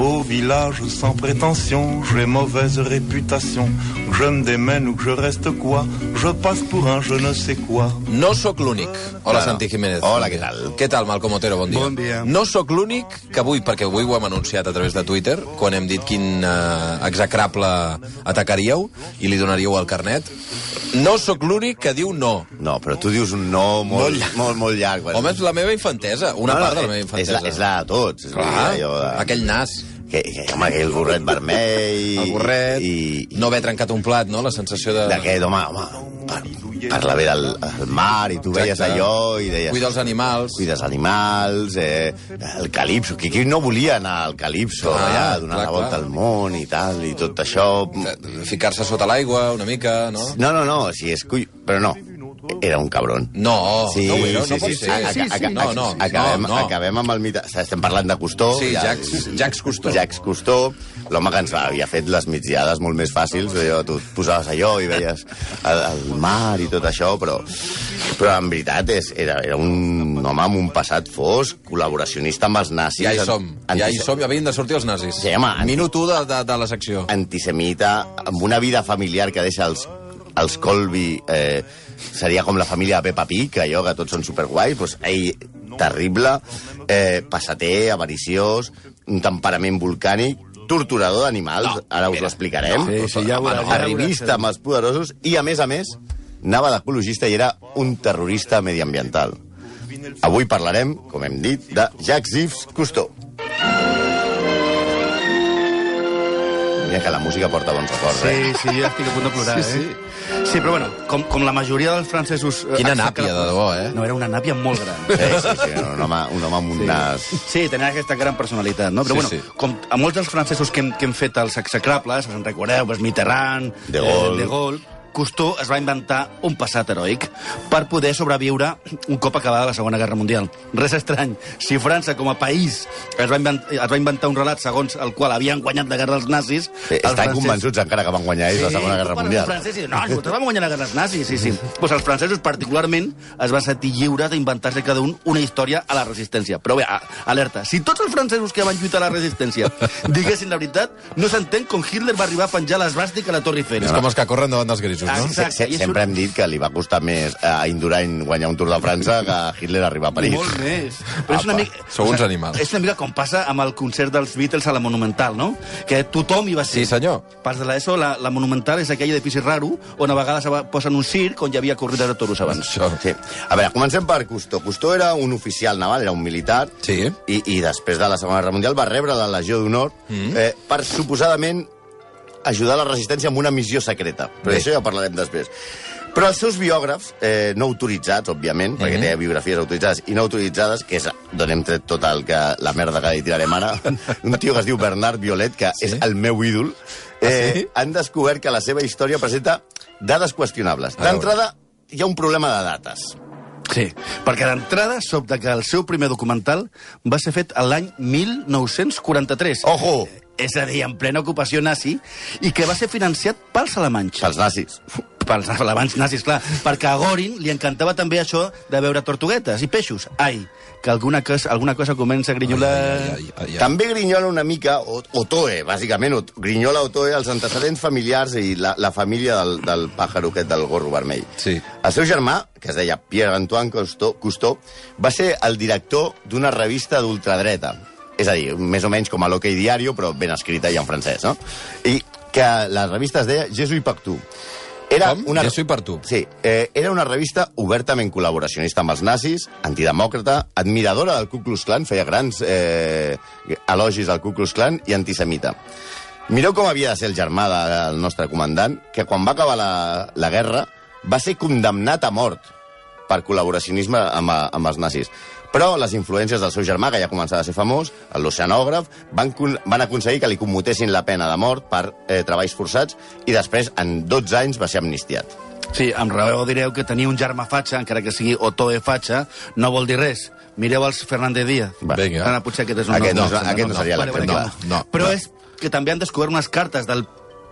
Oh, village sans prétention, j'ai mauvaise réputation. Que je me démène ou que je reste quoi, je passe pour un je ne sais quoi. No sóc l'únic. Hola, Claro. Santi Jiménez. Hola, què tal? Què tal, Malcom Otero? Bon dia. Bon dia. No sóc l'únic que avui, perquè avui ho hem anunciat a través de Twitter, quan hem dit quin eh, execrable atacaríeu i li donaríeu el carnet. No sóc l'únic que diu no. No, però tu dius un no molt, Molt molt, llarg. molt, molt llarg. Bueno, Home, és la meva infantesa, una no, no, part de la meva és infantesa. la, és la de tots. És Clar, allò de... aquell nas, Que, que, home, aquell gorret vermell... el gorret, I, i no haver trencat un plat, no? La sensació de... d'aquest, home, home, par, parla bé del, del mar, i tu veies Exacte. allò i deies... Cuida els animals. Cuides animals, eh, el calipso, que qui no volia anar al calipso, Clar, allà, donar clar, la volta clar. al món i tal, i tot això... Ficar-se sota l'aigua, una mica, no? No, no, no, si és... Però no, era un cabron. No, Sí, no, ho era, sí, no pot sí, ser. A- a- a- No, no, acabem, no, no. acabem amb el mite... Estem parlant de Custó. Sí, Jacques- Jacques Cousteau. Jacques Cousteau, l'home que ens havia fet les migdiades molt més fàcils. Allò, tu et posaves allò i veies el, el mar i tot això, però, però en veritat és, era, era un home amb un passat fosc, col·laboracionista amb els nazis. Ja hi som, ja hi antis- som, ja havien de sortir els nazis. Sí, home, Minut 1 de, de, de la secció. antisemita, amb una vida familiar que deixa els, els Colby... Eh, seria com la família de Peppa Pig, allò que tots són superguais, doncs ell, terrible, eh, passater, avariciós, un temperament volcànic, torturador d'animals, No, ara us mira, ho explicarem, no, sí, sí, ja no, ja arribista amb els poderosos, i a més a més, anava d'ecologista i era un terrorista mediambiental. Avui parlarem, com hem dit, de Jacques-Yves Cousteau. Mira que la música porta bons records, eh? Sí, sí, jo estic a punt de plorar, Sí, eh? Sí, però bueno, com, com la majoria dels francesos... eh, Quina nàpia, de debò, eh? No, era una nàpia molt gran. Sí, sí, sí, un home, un home amb un nas... Sí, tenia aquesta gran personalitat, no? Sí, Però bueno, sí. com a molts dels francesos que hem, que hem fet els execrables, us en recordeu, Mitterrand, De Gaulle. Eh, de Gaulle, Cousteau es va inventar un passat heroic per poder sobreviure un cop acabada la Segona Guerra Mundial. Res estrany, si França com a país es va, inventar, es va inventar un relat segons el qual havien guanyat la guerra dels nazis... Sí, els estan francesos- convençuts encara que van guanyar ells la Segona Guerra Mundial. dius, no, nosaltres vam guanyar la guerra dels nazis, sí, sí. pues els francesos particularment es van sentir lliures d'inventar-se cada un una història a la resistència. Però bé, alerta, si tots els francesos que van lluitar a la resistència diguessin la veritat, no s'entén com Hitler va arribar a penjar l'esbàstic a la Torre Eiffel. És com els que corren davant dels grisos, no? Exacte. Se, i és sempre un- hem dit que li va costar més a Indurain guanyar un Tour de França que a Hitler arribar a París. Molt més. Però és una Apa, mica... sou uns animals. És una mica com passa amb el concert dels Beatles a la Monumental, no? Que tothom hi va ser. Sí, senyor. Pas de l'ESO, la, la Monumental és aquell edifici raro on a vegades va- posen un circ on hi havia corrides de toros abans. Això. Sí. A veure, comencem per Cousteau. Cousteau era un oficial naval, era un militar, Sí. i, i després de la Segona Guerra Mundial va rebre la Legió d'Honor mm. eh, per suposadament ajudar la resistència amb una missió secreta. Però Bé. això ja parlarem després. Però els seus biògrafs, eh, no autoritzats, òbviament, perquè Mhm. té biografies autoritzades i no autoritzades, que és d'on hem tret tot el que, la merda que li tirarem ara, un tio que es diu Bernard Violet, que Sí? és el meu ídol, eh, Ah, sí? han descobert que la seva història presenta dades qüestionables. A veure. D'entrada, hi ha un problema de dates. Sí, perquè d'entrada sobta que el seu primer documental va ser fet l'any 1943. Ojo! És a dir, en plena ocupació nazi, i que va ser financiat pels alemanys. Pels nazis. Pels alemanys nazis, clar. Perquè a Gorin li encantava també això de veure tortuguetes i peixos. Ai, que alguna cosa, alguna cosa comença a grinyolar... Ai, ai, ai, ai. També grinyola una mica o- Otoe, bàsicament. Ot- Grinyola Otoe els antecedents familiars i la, la família del, del pàjaro aquest del gorro vermell. Sí. El seu germà, que es deia Pierre-Antoine Cousteau, Cousteau, va ser el director d'una revista d'ultradreta. És a dir, més o menys com a l'Ok Diario, però ben escrita i en francès, no? I que la revista es deia Jésus i Pactu. Era Com? una... Jo soy per tu. Sí, eh, era una revista obertament col·laboracionista amb els nazis, antidemòcrata, admiradora del Ku Klux Klan, feia grans eh, elogis al Ku Klux Klan i antisemita. Mireu com havia de ser el germà del nostre comandant, que quan va acabar la, la guerra va ser condemnat a mort per col·laboracionisme amb, amb els nazis. Però les influències del seu germà, que ja començava a ser famós, l'oceanògraf, van, van aconseguir que li commutessin la pena de mort per eh, treballs forçats i després, en 12 anys, va ser amnistiat. Sí, amb raó direu que tenir un germà fatxa, encara que sigui Otoe fatxa, no vol dir res. Mireu els Fernández Díaz. Va. Vinga. Ara, potser aquest és un Aquest nom. no- aquest no seria l'exemple. No, no, Però no. és que també han descobert unes cartes del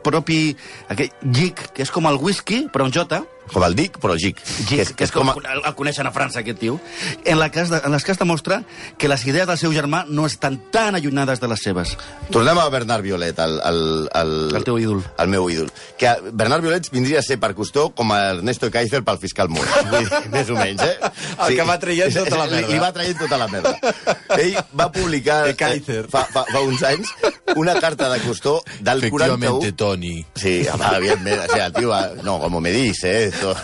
propi... Aquell llic, que és com el whisky, però amb jota, Com el Dick, però Gic. Gic, que és, com, el, el coneixen a França, aquest tio, en, la que es, de- en les que es demostra que les idees del seu germà no estan tan allunyades de les seves. Tornem a Bernard Violet, el, el, el, El teu ídol. El meu ídol. Que Bernard Violet vindria a ser per costor com a Ernesto Kaiser pel fiscal Mur. Més o menys, eh? El que va traient tota la Li, merda. li va traient tota la merda. Ell va publicar De Kaiser. eh, fa, fa, fa uns anys una carta de costor del 41... Toni. Sí, home, evidentment, o sea, el tio va... No, como me dice, eh, esto...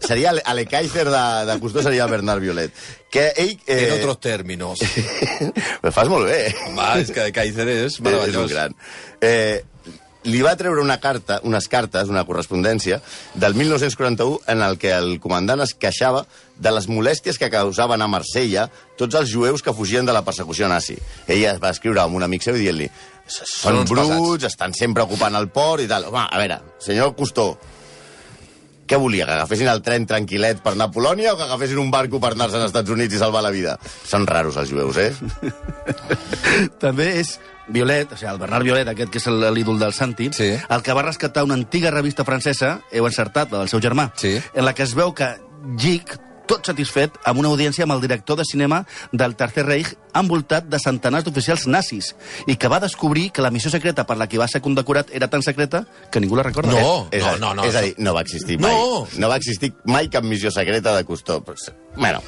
Seria el, el Kaiser de, de costor seria el Bernard Violet. Que ell... Eh... En otros términos. Ho fas molt bé. Va, és que de Kaiser és És un meravellós. gran. Eh, li va treure una carta, unes cartes, una correspondència, del 1941, en el que el comandant es queixava de les molèsties que causaven a Marsella tots els jueus que fugien de la persecució nazi. Ella va escriure amb un amic seu dient-li Són bruts, pesats." estan sempre ocupant el port i tal. Home, a veure, senyor Costó, què volia, que agafessin el tren tranquil·let per anar a Polònia o que agafessin un barco per anar-se als Estats Units i salvar la vida? Són raros, els jueus, eh? També és Violet, o sigui, el Bernard Violet, aquest que és el- l'ídol del Santi, Sí. el que va rescatar una antiga revista francesa, heu encertat, la del seu germà, Sí. en la que es veu que Gic, tot satisfet, amb una audiència amb el director de cinema del Tercer Reich, envoltat de centenars d'oficials nazis, i que va descobrir que la missió secreta per la que va ser condecorat era tan secreta que ningú la recorda. No. És a, no, no, És a dir, no va existir mai. No. No va existir mai cap missió secreta de Custó. Però, Bueno,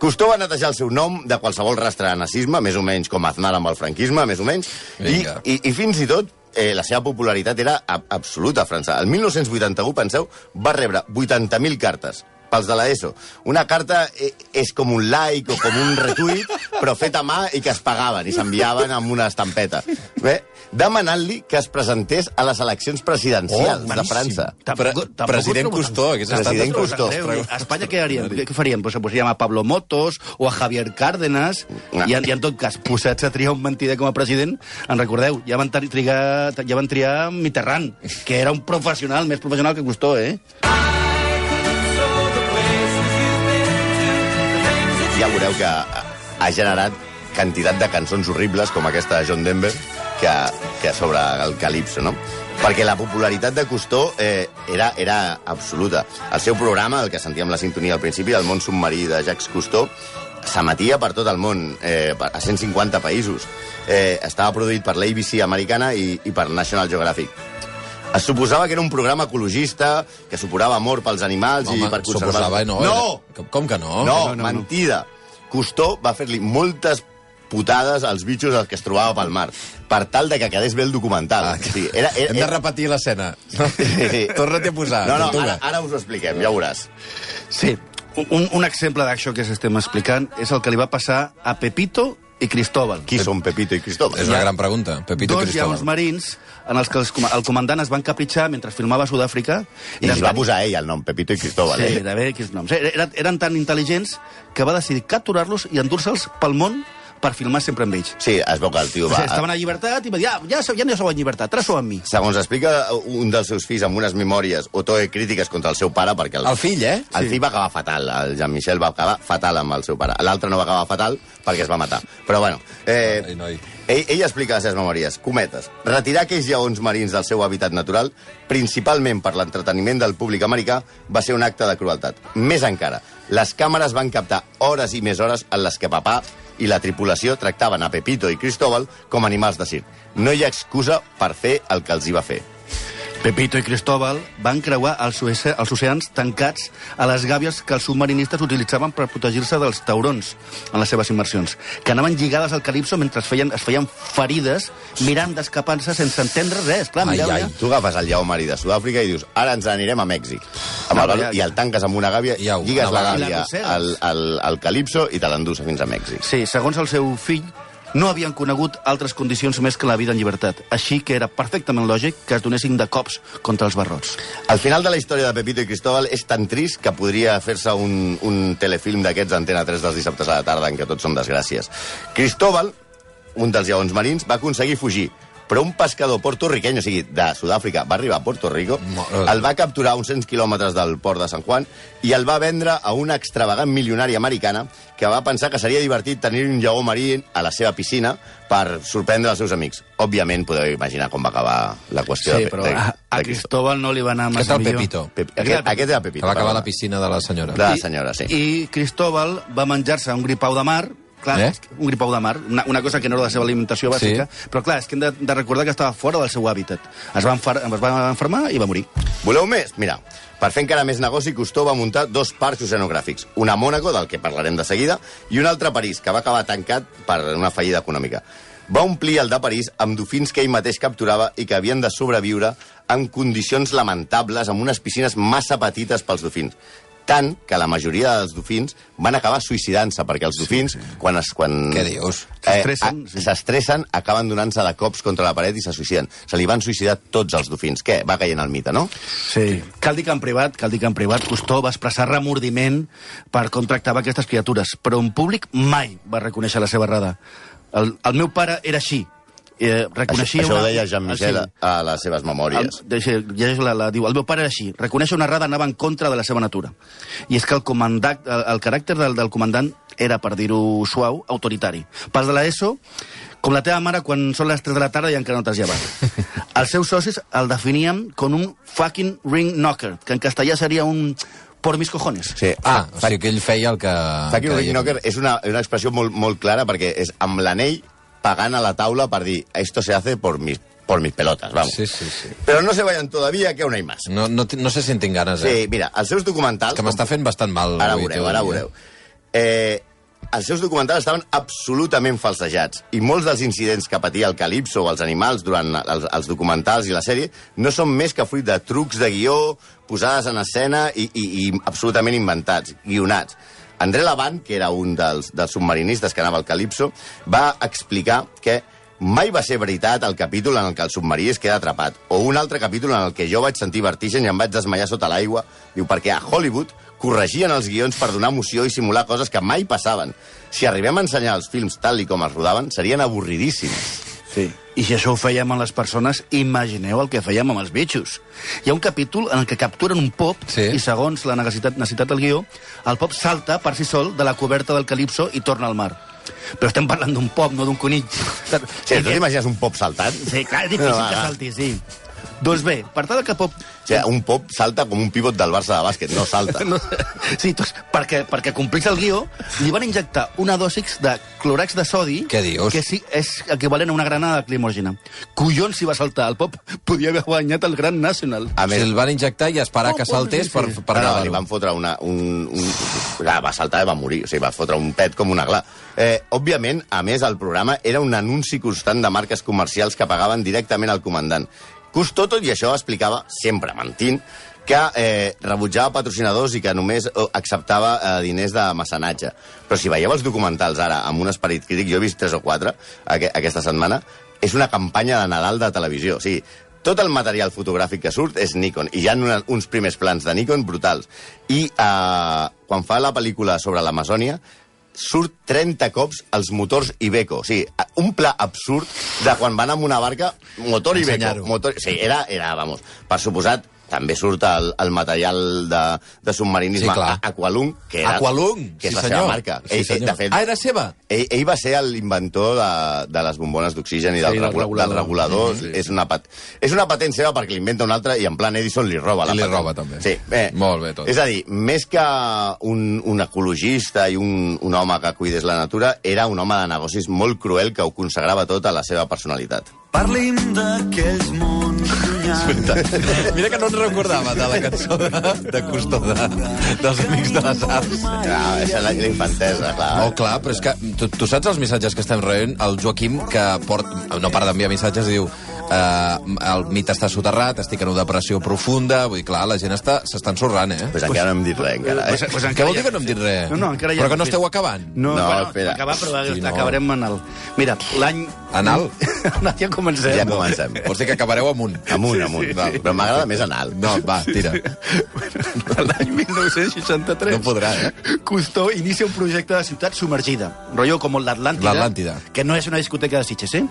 Custó va netejar el seu nom de qualsevol rastre de nazisme, més o menys com Aznar amb el franquisme, més o menys, i, Vinga. i, i fins i tot eh, la seva popularitat era absoluta a França. El 1981, penseu, va rebre 80.000 cartes pels de l'ESO. Una carta eh, és com un like o com un retweet, però fet a mà i que es pagaven i s'enviaven amb una estampeta. Bé, demanant-li que es presentés a les eleccions presidencials Oh, de. França. Pre president Custó, estat... President Custó. A Espanya què haríem? Què, faríem? Pues, pues, a Pablo Motos o a Javier Cárdenas No. i, en, i en tot cas, posats a triar un mentider com a president, en recordeu, ja van, tri- trigar, ja van triar Mitterrand, que era un professional, més professional que Custó, eh? Ja veureu que ha generat quantitat de cançons horribles com aquesta de John Denver que, que sobre el Calypso, no? Perquè la popularitat de Custó eh, era, era absoluta. El seu programa, el que sentíem la sintonia al principi, el món submarí de Jacques Cousteau, s'emetia per tot el món, eh, a 150 països. Eh, estava produït per l'ABC americana i, i per National Geographic. Es suposava que era un programa ecologista, que suporava amor pels animals i per conservar... suposava, no. no! era- Com que no? No, no, no, no. Custó va fer-li moltes putades als bitxos als que es trobava pel mar, per tal de que quedés bé el documental. Ah, o sigui, era, era, Hem de repetir l'escena. No? Sí. Torna-t'hi a posar. No, no, ara, ara us ho expliquem, ja ho veuràs. Sí. Un, un exemple d'això que estem explicant és el que li va passar a Pepito i Cristóbal. Qui són Pepito i Cristóbal? És una gran pregunta. Pepito Dos Cristóbal. llaus marins en els que els, el comandant es van capritxar mentre filmava a Sud-àfrica. I Eren li va tan- posar ell el nom, Pepito i Cristóbal. Sí, eh? de bé, quins noms. Eren, eren tan intel·ligents que va decidir capturar-los i endur-se'ls pel món per filmar sempre amb ells. Sí, es veu que el tio va... sigui, estaven a llibertat i va dir, ja, ja, ja no sou en llibertat, ara sou amb mi. Segons explica un dels seus fills amb unes memòries o toe crítiques contra el seu pare, perquè el, El fill, eh? El fill va acabar fatal, el Jean-Michel va acabar fatal amb el seu pare. L'altre no va acabar fatal perquè es va matar. Però bueno, eh, Ai, noi. ell, ell explica les seves memòries. Cometes. Retirar aquells lleons marins del seu hàbitat natural, principalment per l'entreteniment del públic americà, va ser un acte de crueltat. Més encara, les càmeres van captar hores i més hores en les que papà i la tripulació tractaven a Pepito i Cristóbal com animals de circ. No hi ha excusa per fer el que els hi va fer. Pepito i Cristóbal van creuar els, oce- els oceans tancats a les gàbies que els submarinistes utilitzaven per protegir-se dels taurons en les seves immersions, que anaven lligades al calipso mentre es feien, es feien ferides mirant d'escapar-se sense entendre res. Clar, Ai, ai, tu agafes el lleó marí de Sud-àfrica i dius, ara ens anirem a Mèxic. Amb No, el, ja- I el tanques amb una gàbia, lligues la gàbia al, al, al calipso i te l'endús fins a Mèxic. Sí, segons el seu fill, no havien conegut altres condicions més que la vida en llibertat. Així que era perfectament lògic que es donessin de cops contra els barrots. El final de la història de Pepito i Cristóbal és tan trist que podria fer-se un, un telefilm d'aquests d'Antena 3 dels dissabtes a la tarda en què tots són desgràcies. Cristóbal, un dels lleons marins, va aconseguir fugir, però un pescador portorriqueny, o sigui, de Sud-àfrica, va arribar a Puerto Rico, Mo- el va capturar a uns 100 quilòmetres del port de San Juan i el va vendre a una extravagant milionària americana que va pensar que seria divertit tenir un lleó marí a la seva piscina per sorprendre els seus amics. Òbviament, podeu imaginar com va acabar la qüestió Sí, de, però de, a, a de Cristóbal no li va anar massa millor. Pepito. Pep, aquest, aquest era Pepito. Que va acabar la piscina de la senyora. De la senyora, sí. I Cristóbal va menjar-se un gripau de mar, clar, Eh? un gripau de mar, una, una cosa que no era la seva alimentació bàsica, sí. però clar, és que hem de, de recordar que estava fora del seu hàbitat. Es va, enfar, es va enfermar i va morir. Voleu més? Mira, per fer encara més negoci, Cousteau va muntar dos parcs oceanogràfics. Un a Mònaco, del que parlarem de seguida, i un altre a París, que va acabar tancat per una fallida econòmica. Va omplir el de París amb dofins que ell mateix capturava i que havien de sobreviure en condicions lamentables, amb unes piscines massa petites pels dofins. Tant que la majoria dels dofins van acabar suïcidant-se, perquè els dofins, sí, sí. quan es... Quan, Què dius? S'estressen, eh, sí. Acaben donant-se de cops contra la paret i se suïciden. Se li van suïcidar tots els dofins. Què? Va caient el mite, no? Sí. Cal dir que en privat, cal dir que en privat Cousteau va expressar remordiment per com tractava aquestes criatures, però en públic mai va reconèixer la seva errada. El, el meu pare era així. Eh, Això, reconeixia això ho una- deia Jean-Michel Ah, a les seves memòries. El, deixa, llegeix la, la, diu, el meu pare era així. Reconèixer una errada anava en contra de la seva natura. I és que el, comandant, el, el caràcter del, del comandant era, per dir-ho suau, autoritari. Pas de l'ESO, com la teva mare quan són les 3 de la tarda i encara no t'has llevat. Els seus socis el definien com un fucking ring knocker, que en castellà seria un por mis cojones. Sí. Ah, o sigui que ell feia el que... Fucking deia. Knocker és una, una expressió molt, molt clara perquè és amb l'anell pagant a la taula per dir esto se hace por mis, por mis pelotas, vamos. Sí, sí, sí. Però no se vayan todavía, que aún hay más. No, no, no sé si en tinc ganes, Sí, eh? mira, els seus documentals... Que m'està fent bastant mal. Ara veureu, ara dic, veureu. Eh, els seus documentals estaven absolutament falsejats i molts dels incidents que patia el Calypso o els animals durant els, els documentals i la sèrie no són més que fruit de trucs de guió, posades en escena i, i, i absolutament inventats, guionats. André Lavant, que era un dels, dels submarinistes que anava al Calypso, va explicar que mai va ser veritat el capítol en el que el submarí es queda atrapat, o un altre capítol en el que jo vaig sentir vertigen i em vaig desmaiar sota l'aigua. Diu, perquè a Hollywood corregien els guions per donar emoció i simular coses que mai passaven. Si arribem a ensenyar els films tal i com els rodaven, serien avorridíssims. Sí. I si això ho fèiem amb les persones, imagineu el que fèiem amb els bitxos. Hi ha un capítol en el que capturen un pop Sí. i segons la necessitat, necessitat del guió, el pop salta per si sol de la coberta del calipso i torna al mar. Però estem parlant d'un pop, no d'un conill. Sí, tu t'imagines un pop saltant? Sí, clar, és difícil No, va, que salti, sí. Doncs bé, per tal que pop... O sigui, un pop salta com un pivot del Barça de bàsquet, no salta. No, sí, doncs, perquè, perquè complís el guió, li van injectar una dòsix de clorax de sodi... Què dius? Que sí, és equivalent a una granada de climògena. Collons si va saltar. El pop podia haver guanyat el Gran National. A O sigui, el van injectar i esperar Oh, que saltés sí, per, sí. per no, no, li van fotre una, un, un... Clar, va saltar i va morir, o sigui, va fotre un pet com una gla. Eh, òbviament, a més, el programa era un anunci constant de marques comercials que pagaven directament al comandant. Cousteau, tot i això, explicava, sempre mentint, que eh, rebutjava patrocinadors i que només eh, acceptava eh, diners de mecenatge. Però si veieu els documentals ara amb un esperit crític, jo he vist tres o quatre aqu aquesta setmana, és una campanya de Nadal de televisió. O sigui, tot el material fotogràfic que surt és Nikon, i hi ha una, uns primers plans de Nikon brutals. I eh, quan fa la pel·lícula sobre l'Amazònia, surt 30 cops els motors Iveco. O sigui, un pla absurd de quan van amb una barca, motor Iveco. Ensenyar-ho. Motor... Sí, era, era, vamos, per suposat, també surt el, el material de, de submarinisme Sí, clar. Aqualung, que era, Aqualung, que és sí la senyor. seva marca. Sí, Ell- senyor. de fet, Ah, era seva? ell, ell va ser l'inventor de, de les bombones d'oxigen i del, Sí, del regula, regulador. del regulador. Mhm, sí. és, una pat... és una patent seva perquè l'inventa un altre i en plan Edison li roba la I li patent. roba, també. Sí, bé. Molt bé, tot. És a dir, més que un, un ecologista i un, un home que cuidés la natura, era un home de negocis molt cruel que ho consagrava tot a la seva personalitat. Parli'm d'aquells mons llunyans. Mira que no ens recordava de la cançó de, de Custó, de, dels Amics de les Arts. Ah, és la, la infantesa, clar. Oh, clar, però és que tu, tu saps els missatges que estem rebent? El Joaquim, que port, no para d'enviar missatges, diu eh, el mit està soterrat, estic en una depressió profunda... Vull dir, clar, la gent està- s'està ensorrant, eh? Pues encara no hem dit res, encara. Pues- Eh? pues Què encara vol dir que no hem dit res? No, no, encara ha Però que no esteu acabant? No, No, bueno, espera. acabar, però Hosti, no. acabarem en el... Mira, l'any Anal? ja comencem. Ja comencem. Vols dir que acabareu amunt? Amunt, amunt. sí. Val. Però m'agrada més anal. No, va, tira. L'any 1963... No podrà, eh? Cousteau inicia un projecte de ciutat submergida, rotllo com l'Atlàntida, L'Atlàntida. que no és una discoteca de Sitges, eh?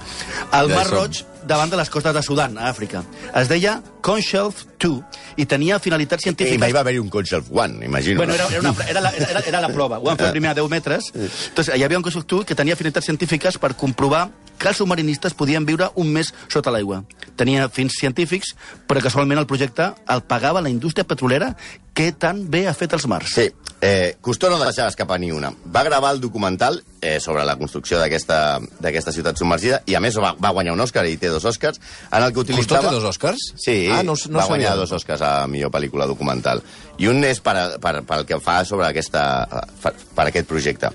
Al Ja Mar. Roig, davant de les costes de Sudan, a Àfrica. Es deia Conshelf 2 i tenia finalitats I científiques... mai va haver-hi un Conshelf One, imagino. Bueno, era, era, una, era, la, era, era la prova. Ho van fer primer a 10 metres. Entonces, hi havia un constructor que tenia finalitats científiques per comprovar que els submarinistes podien viure un mes sota l'aigua. Tenia fins científics, però casualment el projecte el pagava la indústria petrolera que tan bé ha fet els mars. Sí, eh, Cousteau no deixava escapar ni una. Va gravar el documental eh, sobre la construcció d'aquesta d'aquesta ciutat submergida i, a més, va, va guanyar un Òscar i té dos Òscars, en el que Cousteau utilitzava... té dos Oscars? Sí, ah, no, no va sabia. guanyar dos Oscars a millor pel·lícula documental. I un és per, per, per el que fa sobre aquesta, per, per aquest projecte.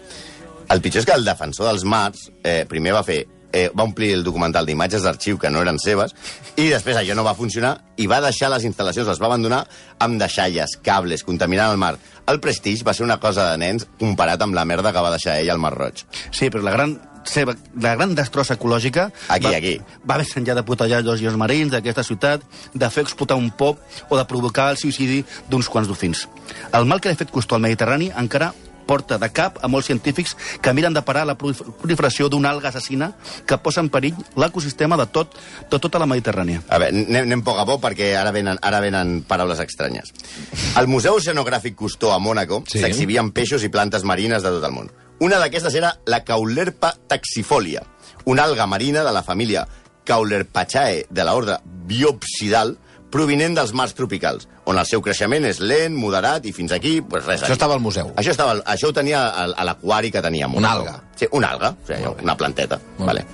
El pitjor és que el defensor dels mars eh, primer va fer eh, va omplir el documental d'imatges d'arxiu que no eren seves i després allò no va funcionar i va deixar les instal·lacions, les va abandonar amb deixalles, cables, contaminant el mar. El Prestige va ser una cosa de nens comparat amb la merda que va deixar ell al Mar Roig. Sí, però la gran seva, la gran destrossa ecològica... Aquí, va, aquí. Va més enllà de putallar els llocs marins d'aquesta ciutat, de fer explotar un pop o de provocar el suïcidi d'uns quants dofins. El mal que ha fet Cousteau al Mediterrani encara porta de cap a molts científics que miren de parar la prolif- proliferació d'una alga assassina que posa en perill l'ecosistema de, tot, de tota la Mediterrània. A veure, anem, anem poc a poc perquè ara venen, ara venen paraules estranyes. Al Museu Oceanogràfic Cousteau a Mònaco Sí. s'exhibien peixos i plantes marines de tot el món. Una d'aquestes era la Caulerpa taxifolia, una alga marina de la família Caulerpachae de l'ordre biopsidal provinent dels mars tropicals, on el seu creixement és lent, moderat i fins aquí, pues res. Això estava al museu. Això, estava, al- això ho tenia al- a l'aquari que tenia a Una alga. Sí, una alga, o sigui, una planteta. Vale.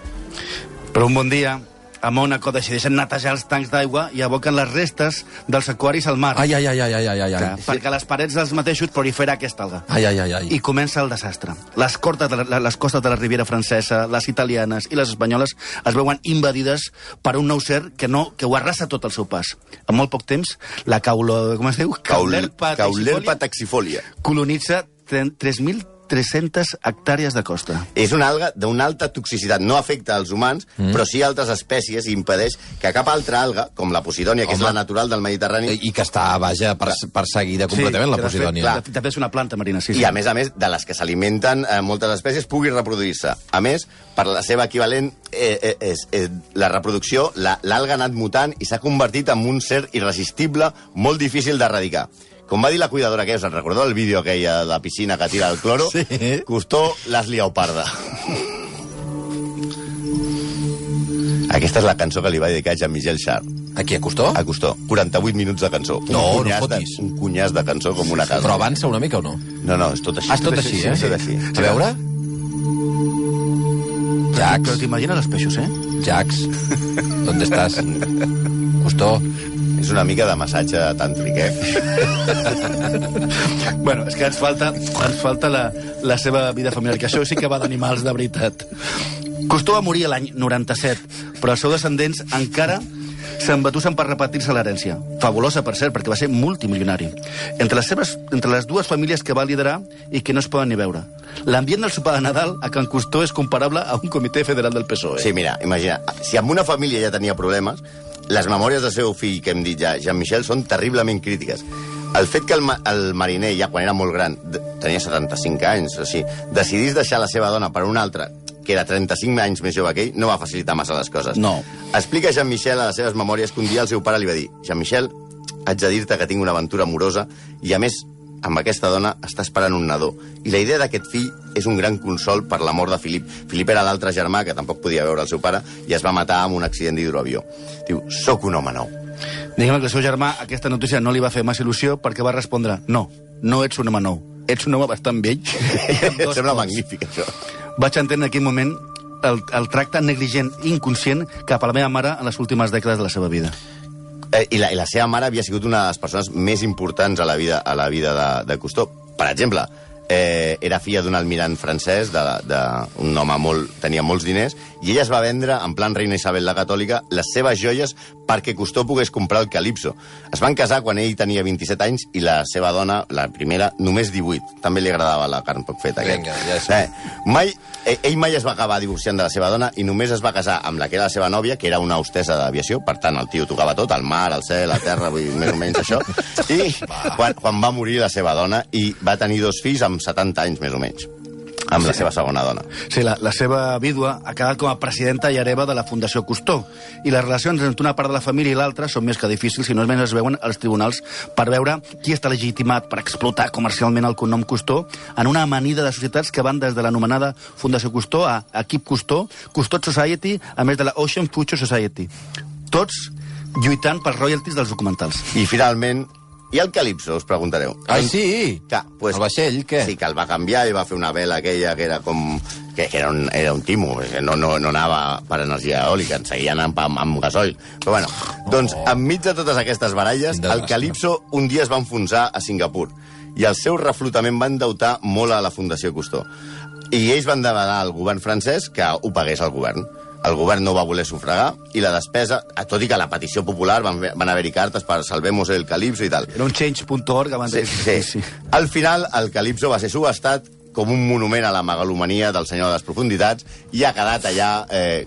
Però un bon dia, a Mònaco decideixen netejar els tancs d'aigua i aboquen les restes dels aquaris al mar. Ai, ai, ai, ai, ai, ai, ai, Que, ai. perquè les parets dels mateixos prolifera aquesta alga. Ai, ai, ai, ai. I comença el desastre. Les, cortes de la, les costes de la Riviera Francesa, les italianes i les espanyoles es veuen invadides per un nou ser que no que ho arrasa tot el seu pas. En molt poc temps, la caulo... Com es diu? Caulerpa, Caulerpa taxifolia. colonitza 3.300 hectàrees de costa. És una alga d'una alta toxicitat. No afecta als humans, mm. però sí a altres espècies i impedeix que cap altra alga, com la posidònia, que és Home. la natural del Mediterrani, I que està, vaja, per, perseguida completament, la que de fet- Posidònia. De fet, és una planta marina, sí. i sí. a més a més de les que s'alimenten eh, moltes espècies pugui reproduir-se. A més, per la seva equivalent eh, eh, és, és la reproducció, la- l'alga ha anat mutant i s'ha convertit en un ser irresistible, molt difícil d'erradicar. Com va dir la cuidadora que us en recordeu el vídeo aquella de la piscina que tira el cloro? Sí. Costó l'has liat parda. Aquesta és la cançó que li va dedicar Jean-Michel Jarre. Aquí a Costó? A Costó. 48 minuts de cançó. No, no cunyàs de, fotis. un cunyàs de cançó com una casa. Però avança una mica o no? No, no, és tot així. Ah, és tot així, eh? És tot així. A veure? Jax, Però t'imagines els peixos, eh? Jax, ¿dónde estás? Costó. És una mica de massatge tàntric, eh? Bueno, és que ens falta, ens falta la, la seva vida familiar, que això sí que va d'animals de veritat. Costó va morir l'any 97, però els seus descendents encara s'embatussen per repetir-se l'herència. Fabulosa, per cert, perquè va ser multimilionari. Entre les, seves, entre les dues famílies que va liderar i que no es poden ni veure. L'ambient del sopar de Nadal a Can Costó és comparable a un comitè federal del PSOE. Sí, mira, imagina, si amb una família ja tenia problemes, les memòries del seu fill, que hem dit ja, Jean-Michel, són terriblement crítiques. El fet que el, ma el mariner, ja quan era molt gran, tenia 75 anys, o sigui, decidís deixar la seva dona per una altra, que era 35 anys més jove que ell, no va facilitar massa les coses. No. Explica Jean-Michel a les seves memòries que un dia el seu pare li va dir Jean-Michel, haig de dir-te que tinc una aventura amorosa i, a més, amb aquesta dona està esperant un nadó. I la idea d'aquest fill és un gran consol per la mort de Filip. Filip era l'altre germà, que tampoc podia veure el seu pare, i es va matar amb un accident d'hidroavió. Diu, sóc un home nou. Diguem que el seu germà aquesta notícia no li va fer massa il·lusió perquè va respondre no, no ets un home nou, ets un home bastant vell. sembla cols." magnífic, això. Vaig entendre en aquell moment el, el tracte negligent inconscient cap a la meva mare en les últimes dècades de la seva vida. Eh, i, la, I la seva mare havia sigut una de les persones més importants a la vida, a la vida de, de Cousteau. Per exemple, eh, era filla d'un almirant francès, de, de, un home molt, tenia molts diners, i ella es va vendre, en plan reina Isabel la Catòlica, les seves joies perquè Cousteau pogués comprar el Calipso. Es van casar quan ell tenia 27 anys i la seva dona, la primera, només 18. També li agradava la carn poc feta. aquest. Vinga, ja és. Eh, mai, eh, ell mai es va acabar divorciant de la seva dona i només es va casar amb la que era la seva nòvia, que era una hostessa d'aviació, per tant, el tio tocava tot, el mar, el cel, la terra, vull dir, més o menys això. I quan, quan va morir la seva dona i va tenir dos fills amb 70 anys, més o menys amb la seva segona dona. Sí, la, la seva vídua ha quedat com a presidenta i hereva de la Fundació Custó. I les relacions entre una part de la família i l'altra són més que difícils si no almenys es veuen als tribunals per veure qui està legitimat per explotar comercialment el cognom Custó en una amanida de societats que van des de l'anomenada Fundació Custó a Equip Custó, Custot Society, a més de la Ocean Future Society. Tots lluitant pels royalties dels documentals. I finalment, i el Calipso, us preguntareu? Ai, sí? Que, pues, El vaixell, què? Sí, que el va canviar i va fer una vela aquella que era com... que, era, un, era un timo, que no, no, no anava per energia eòlica, en seguia anant amb, amb gasoil. Però bueno, doncs, enmig de totes aquestes baralles, el. Calipso un dia es va enfonsar a Singapur i el seu reflotament va endeutar molt a la Fundació Custó. I ells van demanar al govern francès que ho pagués el govern. El govern no va voler sufragar i la despesa, tot i que la petició popular van, van haver-hi cartes per salvemos el Calipso i tal. Era un change.org abans Sí, de... sí. Al final, el Calipso va ser subestat com un monument a la megalomania del senyor de les profunditats i ha quedat allà eh,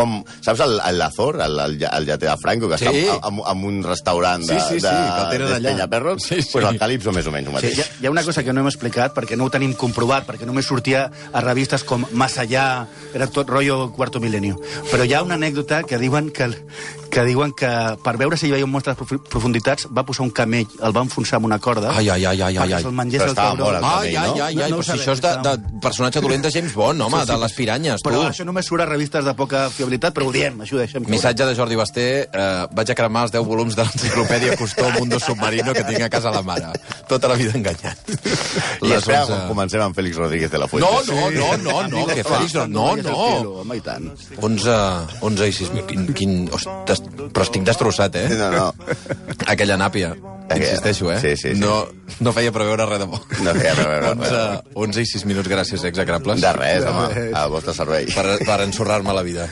com... Saps el, el Lazor, el, el, el lleter de Franco, que Sí. està en, en un restaurant de, Sí, sí, sí, de, el allà. d'Espenyaperros? Sí, sí. Pues el Calipso més o menys Sí, ho mateix. hi, ha, hi ha una cosa que no hem explicat perquè no ho tenim comprovat, perquè només sortia a revistes com Más allá, era tot rotllo Cuarto Milenio. Però hi ha una anècdota que diuen que, que diuen que per veure si hi havia mostres de profu- profunditats va posar un camell, el va enfonsar amb una corda Ai, ai, ai, ai, ai, perquè ai. se'l mengés Però el estava tauró. mort, el Ai, ai, ai, ai, No, no però si això és de, de personatge dolent de James Bond, home, de les piranyes, tu. Però això només surt a revistes de poca fiabilitat, però ho diem, això ho deixem. Missatge de Jordi Basté, eh, vaig a cremar els 10 volums de l'enciclopèdia Costó Mundo Submarino que tinc a casa la mare. Tota la vida enganyat. I Les espera, 11. quan comencem amb Félix Rodríguez de la Fuente. No, no, no, no, no, que Fèlix, no, no, és el no. filo, Home, i tant. 11, 11 i 6 mil, quin, quin, ostres, però estic destrossat, eh? No, no. Aquella nàpia, Aquella- insisteixo, eh? Sí, sí, sí. No, no feia preveure res de bo. No feia preveure res. 11, 11 i 6 minuts, gràcies, execrables. De res, home, al vostre servei. Per, per ensorrar-me la vida.